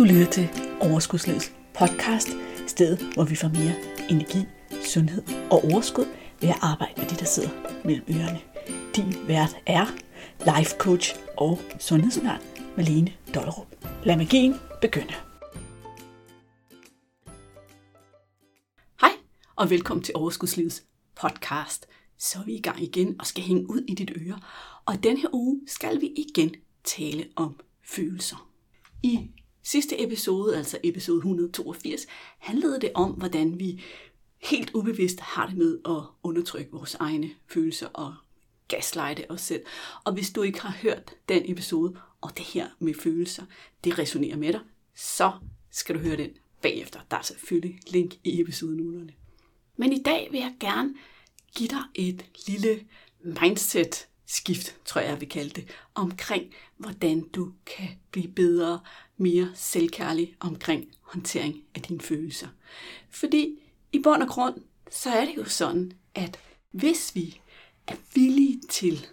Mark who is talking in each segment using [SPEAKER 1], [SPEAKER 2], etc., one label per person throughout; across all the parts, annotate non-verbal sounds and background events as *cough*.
[SPEAKER 1] Du lytter til Overskudslivets podcast, stedet hvor vi får mere energi, sundhed og overskud ved at arbejde med det, der sidder mellem ørerne. Din vært er life coach og sundhedsundern Malene Dollerup. Lad magien begynde. Hej og velkommen til Overskudslivets podcast. Så er vi i gang igen og skal hænge ud i dit øre. Og den her uge skal vi igen tale om følelser. I sidste episode, altså episode 182, handlede det om, hvordan vi helt ubevidst har det med at undertrykke vores egne følelser og gaslighte os selv. Og hvis du ikke har hørt den episode, og det her med følelser, det resonerer med dig, så skal du høre den bagefter. Der er selvfølgelig link i episoden Men i dag vil jeg gerne give dig et lille mindset skift, tror jeg, vi kalder kalde det, omkring, hvordan du kan blive bedre, mere selvkærlig omkring håndtering af dine følelser. Fordi i bund og grund, så er det jo sådan, at hvis vi er villige til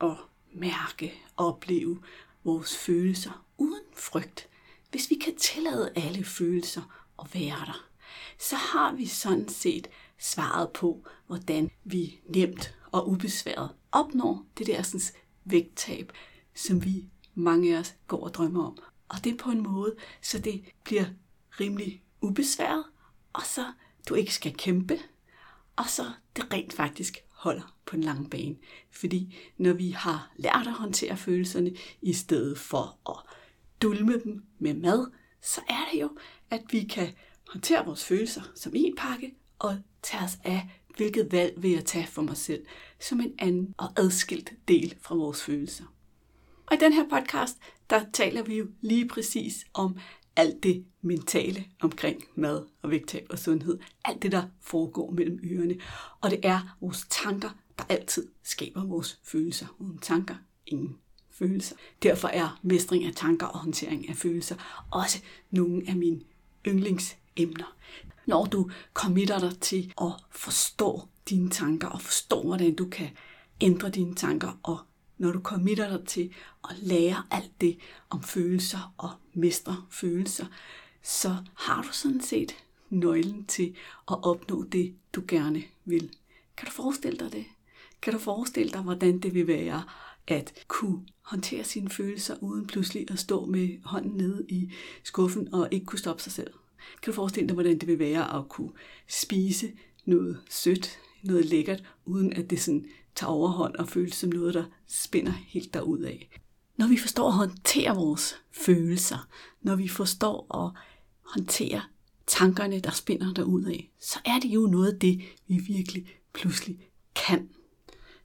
[SPEAKER 1] at mærke, opleve vores følelser uden frygt, hvis vi kan tillade alle følelser at være der, så har vi sådan set svaret på, hvordan vi nemt og ubesværet opnår det der sådan, vægttab, som vi mange af os går og drømmer om. Og det er på en måde, så det bliver rimelig ubesværet, og så du ikke skal kæmpe, og så det rent faktisk holder på en lang bane. Fordi når vi har lært at håndtere følelserne, i stedet for at dulme dem med mad, så er det jo, at vi kan håndtere vores følelser som en pakke, og tage os af hvilket valg vil jeg tage for mig selv, som en anden og adskilt del fra vores følelser. Og i den her podcast, der taler vi jo lige præcis om alt det mentale omkring mad og vægttab og sundhed. Alt det, der foregår mellem ørerne. Og det er vores tanker, der altid skaber vores følelser. Uden tanker, ingen følelser. Derfor er mestring af tanker og håndtering af følelser også nogle af mine yndlingsemner når du committer dig til at forstå dine tanker og forstå, hvordan du kan ændre dine tanker, og når du committer dig til at lære alt det om følelser og mestre følelser, så har du sådan set nøglen til at opnå det, du gerne vil. Kan du forestille dig det? Kan du forestille dig, hvordan det vil være at kunne håndtere sine følelser uden pludselig at stå med hånden nede i skuffen og ikke kunne stoppe sig selv? Kan du forestille dig, hvordan det vil være at kunne spise noget sødt, noget lækkert, uden at det sådan tager overhånd og føles som noget, der spænder helt derud af. Når vi forstår at håndtere vores følelser, når vi forstår at håndtere tankerne, der spænder derud af, så er det jo noget af det, vi virkelig pludselig kan.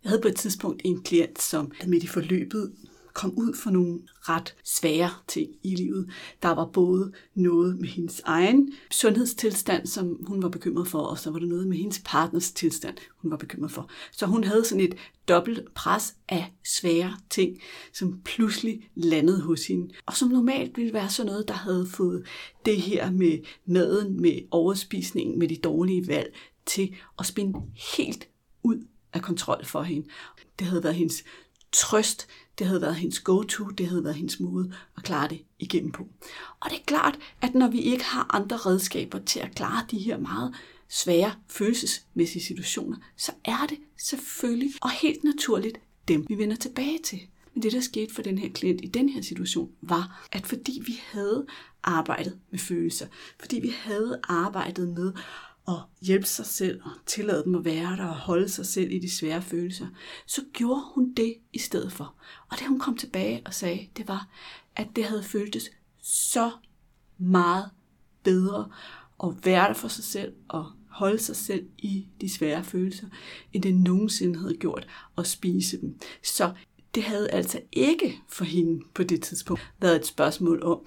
[SPEAKER 1] Jeg havde på et tidspunkt en klient, som midt i forløbet kom ud for nogle ret svære ting i livet. Der var både noget med hendes egen sundhedstilstand, som hun var bekymret for, og så var der noget med hendes partners tilstand, hun var bekymret for. Så hun havde sådan et dobbelt pres af svære ting, som pludselig landede hos hende, og som normalt ville være sådan noget, der havde fået det her med maden, med overspisningen, med de dårlige valg, til at spænde helt ud af kontrol for hende. Det havde været hendes trøst, det havde været hendes go-to, det havde været hendes måde at klare det igennem på. Og det er klart, at når vi ikke har andre redskaber til at klare de her meget svære følelsesmæssige situationer, så er det selvfølgelig og helt naturligt dem, vi vender tilbage til. Men det, der skete for den her klient i den her situation, var, at fordi vi havde arbejdet med følelser, fordi vi havde arbejdet med at hjælpe sig selv og tillade dem at være der og holde sig selv i de svære følelser, så gjorde hun det i stedet for. Og det hun kom tilbage og sagde, det var, at det havde føltes så meget bedre at være der for sig selv og holde sig selv i de svære følelser, end det nogensinde havde gjort at spise dem. Så det havde altså ikke for hende på det tidspunkt været et spørgsmål om,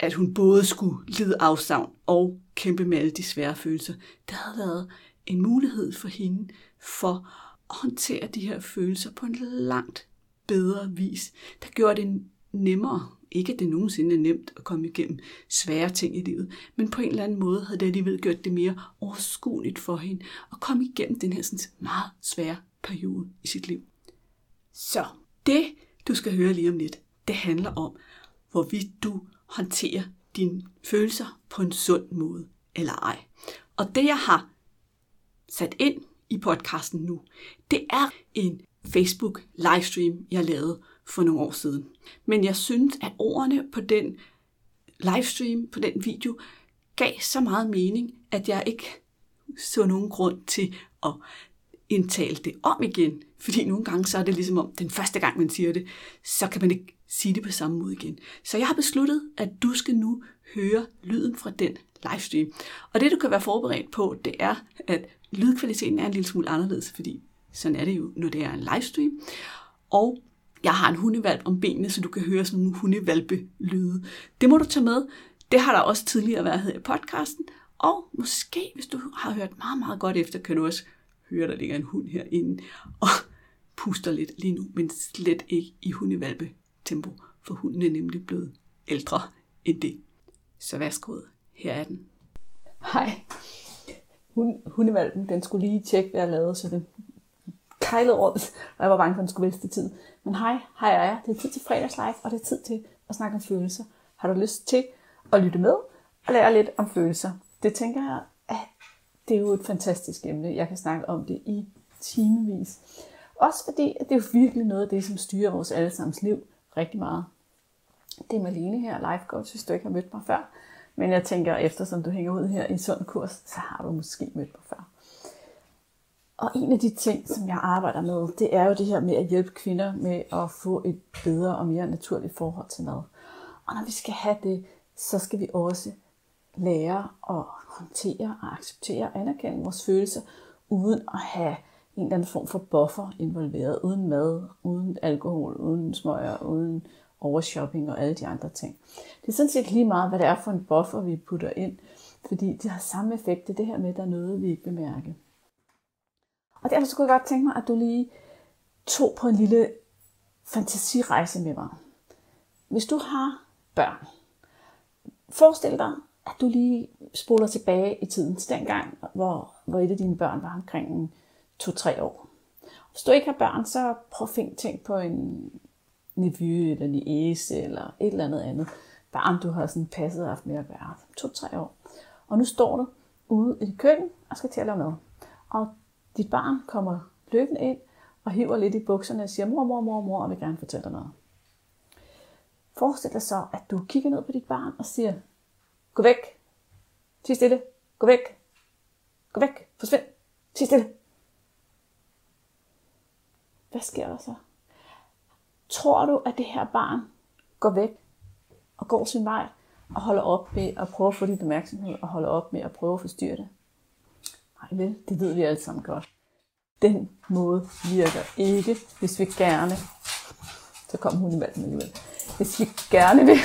[SPEAKER 1] at hun både skulle lide afsavn og kæmpe med alle de svære følelser. Det havde været en mulighed for hende for at håndtere de her følelser på en langt bedre vis, der gjorde det nemmere. Ikke at det nogensinde er nemt at komme igennem svære ting i livet, men på en eller anden måde havde det alligevel gjort det mere overskueligt for hende at komme igennem den her sådan meget svære periode i sit liv. Så det, du skal høre lige om lidt, det handler om, hvorvidt du håndtere dine følelser på en sund måde eller ej. Og det jeg har sat ind i podcasten nu, det er en Facebook livestream, jeg lavede for nogle år siden. Men jeg synes, at ordene på den livestream, på den video, gav så meget mening, at jeg ikke så nogen grund til at indtale det om igen. Fordi nogle gange så er det ligesom om, den første gang man siger det, så kan man ikke sige det på samme måde igen. Så jeg har besluttet, at du skal nu høre lyden fra den livestream. Og det du kan være forberedt på, det er, at lydkvaliteten er en lille smule anderledes, fordi sådan er det jo, når det er en livestream. Og jeg har en hundevalp om benene, så du kan høre sådan nogle hundevalpe-lyde. Det må du tage med. Det har der også tidligere været her i podcasten. Og måske, hvis du har hørt meget, meget godt efter, kan du også høre, der ligger en hund herinde og puster lidt lige nu, men slet ikke i hundevalpe tempo, for hunden er nemlig blevet ældre end det. Så værsgo, her er den.
[SPEAKER 2] Hej. Hun, hundevalpen, den skulle lige tjekke, hvad jeg lavede, så den kejlede rundt, og jeg var bange for, at den skulle vælte tid. Men hej, hej er jeg. Det er tid til fredagslive, og det er tid til at snakke om følelser. Har du lyst til at lytte med og lære lidt om følelser? Det tænker jeg, at det er jo et fantastisk emne. Jeg kan snakke om det i timevis. Også fordi, at det er jo virkelig noget af det, som styrer vores allesammens liv rigtig meget. Det er Malene her, life coach, hvis du ikke har mødt mig før. Men jeg tænker, eftersom du hænger ud her i en sund kurs, så har du måske mødt mig før. Og en af de ting, som jeg arbejder med, det er jo det her med at hjælpe kvinder med at få et bedre og mere naturligt forhold til mad. Og når vi skal have det, så skal vi også lære at håndtere og acceptere og anerkende vores følelser, uden at have en eller anden form for buffer involveret, uden mad, uden alkohol, uden smøger, uden overshopping og alle de andre ting. Det er sådan set lige meget, hvad det er for en buffer, vi putter ind, fordi det har samme effekt, det, det her med, at der er noget, vi ikke bemærker. Og derfor skulle jeg godt tænke mig, at du lige tog på en lille fantasirejse med mig. Hvis du har børn, forestil dig, at du lige spoler tilbage i tiden til dengang, hvor, hvor et af dine børn var omkring 2-3 år. Hvis du ikke har børn, så prøv at finde tænk på en nevø eller niece eller et eller andet andet barn, du har sådan passet og haft med at gøre. 2-3 år. Og nu står du ude i køkkenet køkken og skal til at lave mad. Og dit barn kommer løbende ind og hiver lidt i bukserne og siger, mor, mor, mor, mor, og vil gerne fortælle dig noget. Forestil dig så, at du kigger ned på dit barn og siger, gå væk, tig stille, gå væk, gå væk, forsvind, tig stille. Hvad sker der så? Tror du, at det her barn går væk og går sin vej og holder op med at prøve at få dit opmærksomhed og holder op med at prøve at forstyrre det? Nej vel, det ved vi alle sammen godt. Den måde virker ikke, hvis vi gerne... Så kom hun i valgen alligevel. Hvis vi gerne vil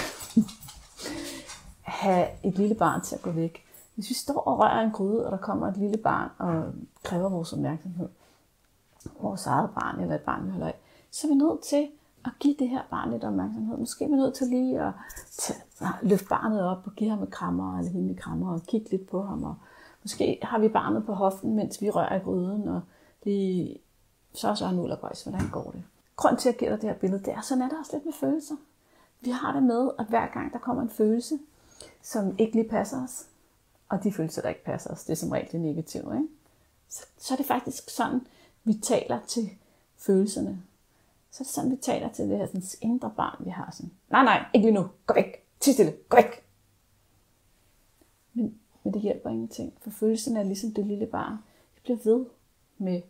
[SPEAKER 2] have et lille barn til at gå væk. Hvis vi står og rører en gryde, og der kommer et lille barn og kræver vores opmærksomhed, vores eget barn eller et barn, vi holder af, så er vi nødt til at give det her barn lidt opmærksomhed. Måske er vi nødt til lige at tage, løfte barnet op og give ham et krammer eller hende et krammer og kigge lidt på ham og Måske har vi barnet på hoften, mens vi rører i gryden, og det, så så nu gøjs, hvordan går det? Grund til at give dig det her billede, det er, sådan er der også lidt med følelser. Vi har det med, at hver gang der kommer en følelse, som ikke lige passer os, og de følelser, der ikke passer os, det er som regel det negative, ikke? Så, så er det faktisk sådan, vi taler til følelserne. Så er det sådan, vi taler til det her sådan, indre barn, vi har sådan, nej, nej, ikke lige nu, gå væk, Tid stille, gå væk. Men men det hjælper ingenting, for følelserne er ligesom det lille barn. De bliver ved med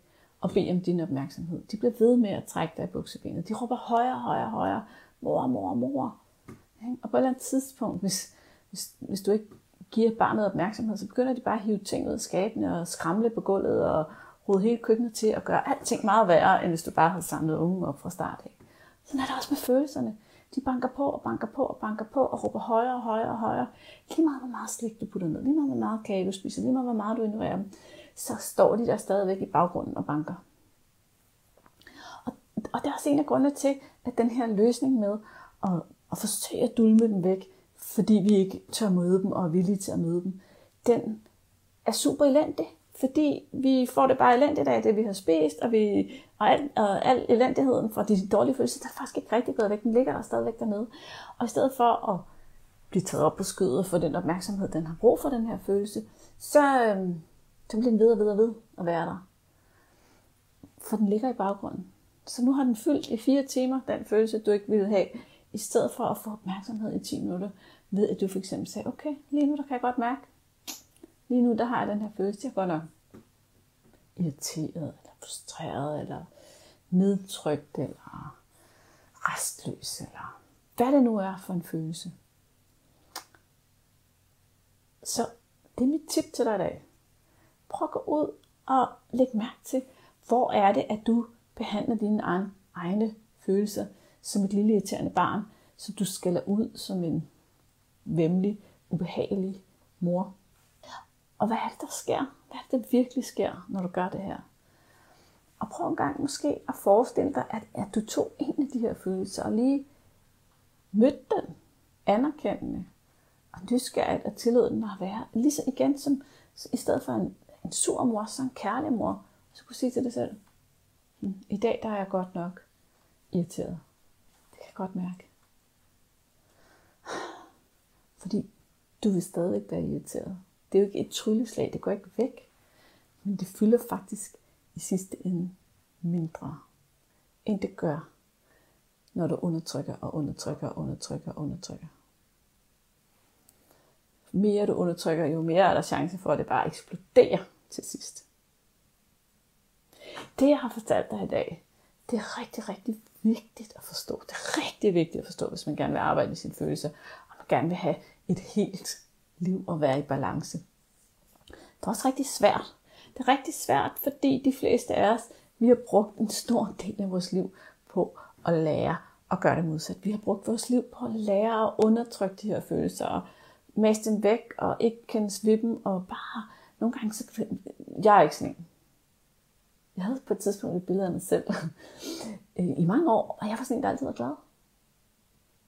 [SPEAKER 2] at bede om din opmærksomhed. De bliver ved med at trække dig i buksebenet. De råber højere, højere, højere. Mor, mor, mor. Og på et eller andet tidspunkt, hvis, hvis, hvis du ikke giver barnet opmærksomhed, så begynder de bare at hive ting ud af skabene og skramle på gulvet og rode hele køkkenet til at gøre alting meget værre, end hvis du bare havde samlet ungen op fra start af. Sådan er det også med følelserne. De banker på og banker på og banker på og råber højere og højere og højere. Lige meget hvor meget slik du putter ned, lige meget hvor meget kage du spiser, lige meget hvor meget du ignorerer dem, så står de der stadigvæk i baggrunden og banker. Og, og det er også en af grundene til, at den her løsning med at, at forsøge at dulme dem væk, fordi vi ikke tør møde dem og er villige til at møde dem, den er super elendig fordi vi får det bare elendigt af det, vi har spist, og, vi, og, al, og al elendigheden fra de dårlige følelser, der er faktisk ikke rigtig gået væk. Den ligger der stadigvæk dernede. Og i stedet for at blive taget op på skødet og få den opmærksomhed, den har brug for, den her følelse, så, øh, så bliver den ved og ved og ved at være der. For den ligger i baggrunden. Så nu har den fyldt i fire timer, den følelse, du ikke ville have, i stedet for at få opmærksomhed i 10 minutter, ved at du for eksempel sagde, okay, lige nu der kan jeg godt mærke, lige nu der har jeg den her følelse, jeg er godt nok irriteret, eller frustreret, eller nedtrykt, eller restløs, eller hvad det nu er for en følelse. Så det er mit tip til dig i dag. Prøv at gå ud og læg mærke til, hvor er det, at du behandler dine egne følelser som et lille irriterende barn, som du skælder ud som en vemmelig, ubehagelig mor. Og hvad er det, der sker? Hvad er det, der virkelig sker, når du gør det her? Og prøv en gang måske at forestille dig, at, at du tog en af de her følelser og lige mødte den anerkendende og nysgerrigt og tillod den at være lige så igen som i stedet for en, en sur mor, så en kærlig mor. Så kunne sige til dig selv, hm, i dag der er jeg godt nok irriteret. Det kan jeg godt mærke. Fordi du vil stadigvæk være irriteret. Det er jo ikke et trylleslag, det går ikke væk. Men det fylder faktisk i sidste ende mindre, end det gør, når du undertrykker og undertrykker og undertrykker og undertrykker. Mere du undertrykker, jo mere er der chance for, at det bare eksploderer til sidst. Det jeg har fortalt dig i dag, det er rigtig, rigtig vigtigt at forstå. Det er rigtig vigtigt at forstå, hvis man gerne vil arbejde med sine følelser, og man gerne vil have et helt liv og være i balance. Det er også rigtig svært. Det er rigtig svært, fordi de fleste af os, vi har brugt en stor del af vores liv på at lære at gøre det modsat. Vi har brugt vores liv på at lære at undertrykke de her følelser, og mase dem væk, og ikke kendes ved dem, og bare nogle gange så... Jeg er ikke sådan en. Jeg havde på et tidspunkt et billede af mig selv *laughs* øh, i mange år, og jeg var sådan en, der altid var glad.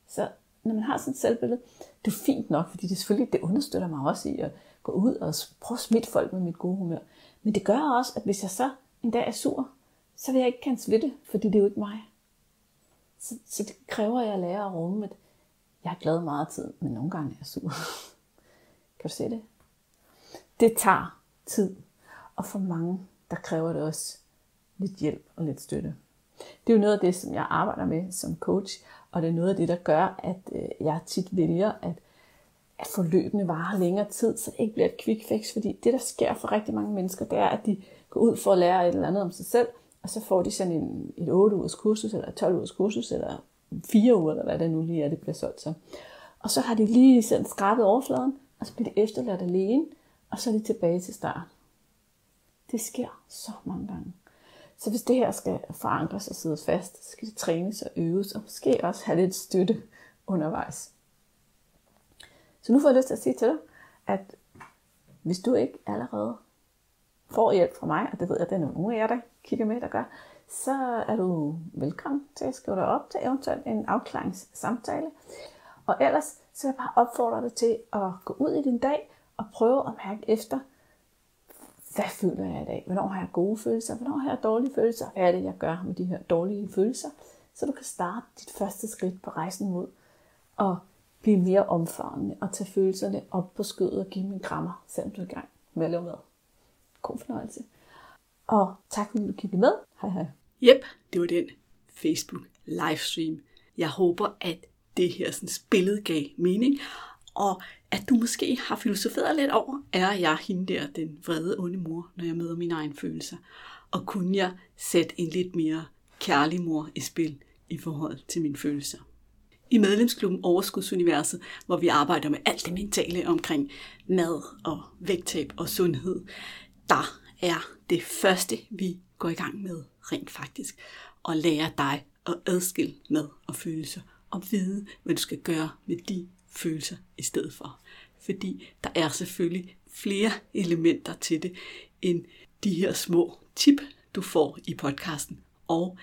[SPEAKER 2] Så når man har sådan et selvbillede, det er fint nok, fordi det selvfølgelig det understøtter mig også i at gå ud og prøve at smitte folk med mit gode humør. Men det gør også, at hvis jeg så en dag er sur, så vil jeg ikke kan ved det, fordi det er jo ikke mig. Så, så det kræver, at jeg lærer at rumme, at jeg er glad meget tid, men nogle gange er jeg sur. *laughs* kan du se det? Det tager tid, og for mange, der kræver det også lidt hjælp og lidt støtte. Det er jo noget af det, som jeg arbejder med som coach, og det er noget af det, der gør, at øh, jeg tit vælger, at, at forløbene varer længere tid, så det ikke bliver et quick fix, fordi det, der sker for rigtig mange mennesker, det er, at de går ud for at lære et eller andet om sig selv, og så får de sådan en, et 8 ugers kursus, eller 12 ugers kursus, eller 4 uger, eller hvad det nu lige er, det bliver solgt så. Og så har de lige sådan skrabet overfladen, og så bliver de efterladt alene, og så er de tilbage til start. Det sker så mange gange. Så hvis det her skal forankres og sidde fast, så skal det trænes og øves, og måske også have lidt støtte undervejs. Så nu får jeg lyst til at sige til dig, at hvis du ikke allerede får hjælp fra mig, og det ved jeg, at det er nogle af jer, der kigger med, der gør, så er du velkommen til at skrive dig op til eventuelt en afklaringssamtale. Og ellers så vil jeg bare opfordre dig til at gå ud i din dag og prøve at mærke efter, hvad føler jeg i dag? Hvornår har jeg gode følelser? Hvornår har jeg dårlige følelser? Hvad er det, jeg gør med de her dårlige følelser? Så du kan starte dit første skridt på rejsen mod at blive mere omfavnende og tage følelserne op på skødet og give dem en krammer, selvom du er i gang med at lave mad. God fornøjelse. Og tak fordi du kiggede med. Hej hej.
[SPEAKER 1] Yep, det var den Facebook livestream. Jeg håber, at det her sådan, billede gav mening, og at du måske har filosoferet lidt over, er jeg hende der, den vrede onde mor, når jeg møder mine egne følelser? Og kunne jeg sætte en lidt mere kærlig mor i spil i forhold til mine følelser? I medlemsklubben Overskudsuniverset, hvor vi arbejder med alt det mentale omkring mad og vægttab og sundhed, der er det første, vi går i gang med rent faktisk, at lære dig at adskille mad og følelser, og vide, hvad du skal gøre med de følelser i stedet for. Fordi der er selvfølgelig flere elementer til det, end de her små tip, du får i podcasten. Og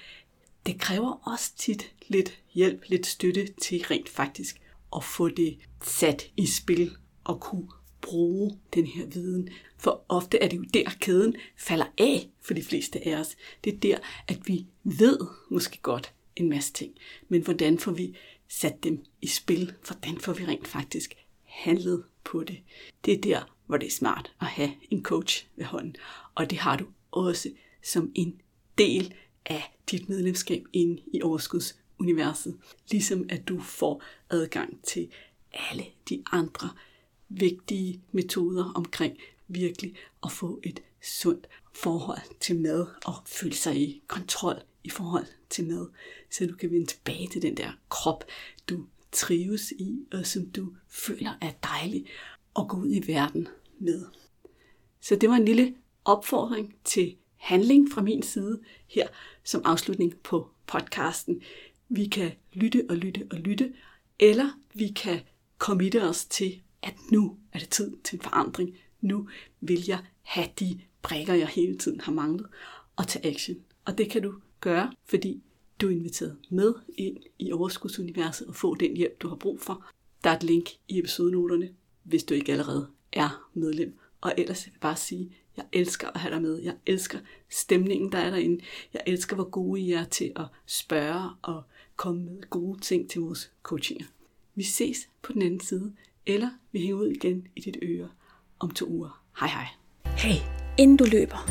[SPEAKER 1] det kræver også tit lidt hjælp, lidt støtte til rent faktisk at få det sat i spil og kunne bruge den her viden. For ofte er det jo der, kæden falder af for de fleste af os. Det er der, at vi ved måske godt en masse ting. Men hvordan får vi sat dem i spil. Hvordan får vi rent faktisk handlet på det? Det er der, hvor det er smart at have en coach ved hånden. Og det har du også som en del af dit medlemskab ind i overskudsuniverset. Ligesom at du får adgang til alle de andre vigtige metoder omkring virkelig at få et sundt forhold til mad og føle sig i kontrol i forhold til mad, så du kan vende tilbage til den der krop, du trives i, og som du føler er dejlig at gå ud i verden med. Så det var en lille opfordring til handling fra min side her som afslutning på podcasten. Vi kan lytte og lytte og lytte, eller vi kan committe os til, at nu er det tid til en forandring. Nu vil jeg have de brækker, jeg hele tiden har manglet, og tage action. Og det kan du gøre, fordi du er inviteret med ind i overskudsuniverset og få den hjælp, du har brug for. Der er et link i episodenoterne, hvis du ikke allerede er medlem. Og ellers vil jeg bare sige, jeg elsker at have dig med. Jeg elsker stemningen, der er derinde. Jeg elsker, hvor gode I er til at spørge og komme med gode ting til vores coachinger. Vi ses på den anden side, eller vi hænger ud igen i dit øre om to uger. Hej hej. Hey, inden du løber,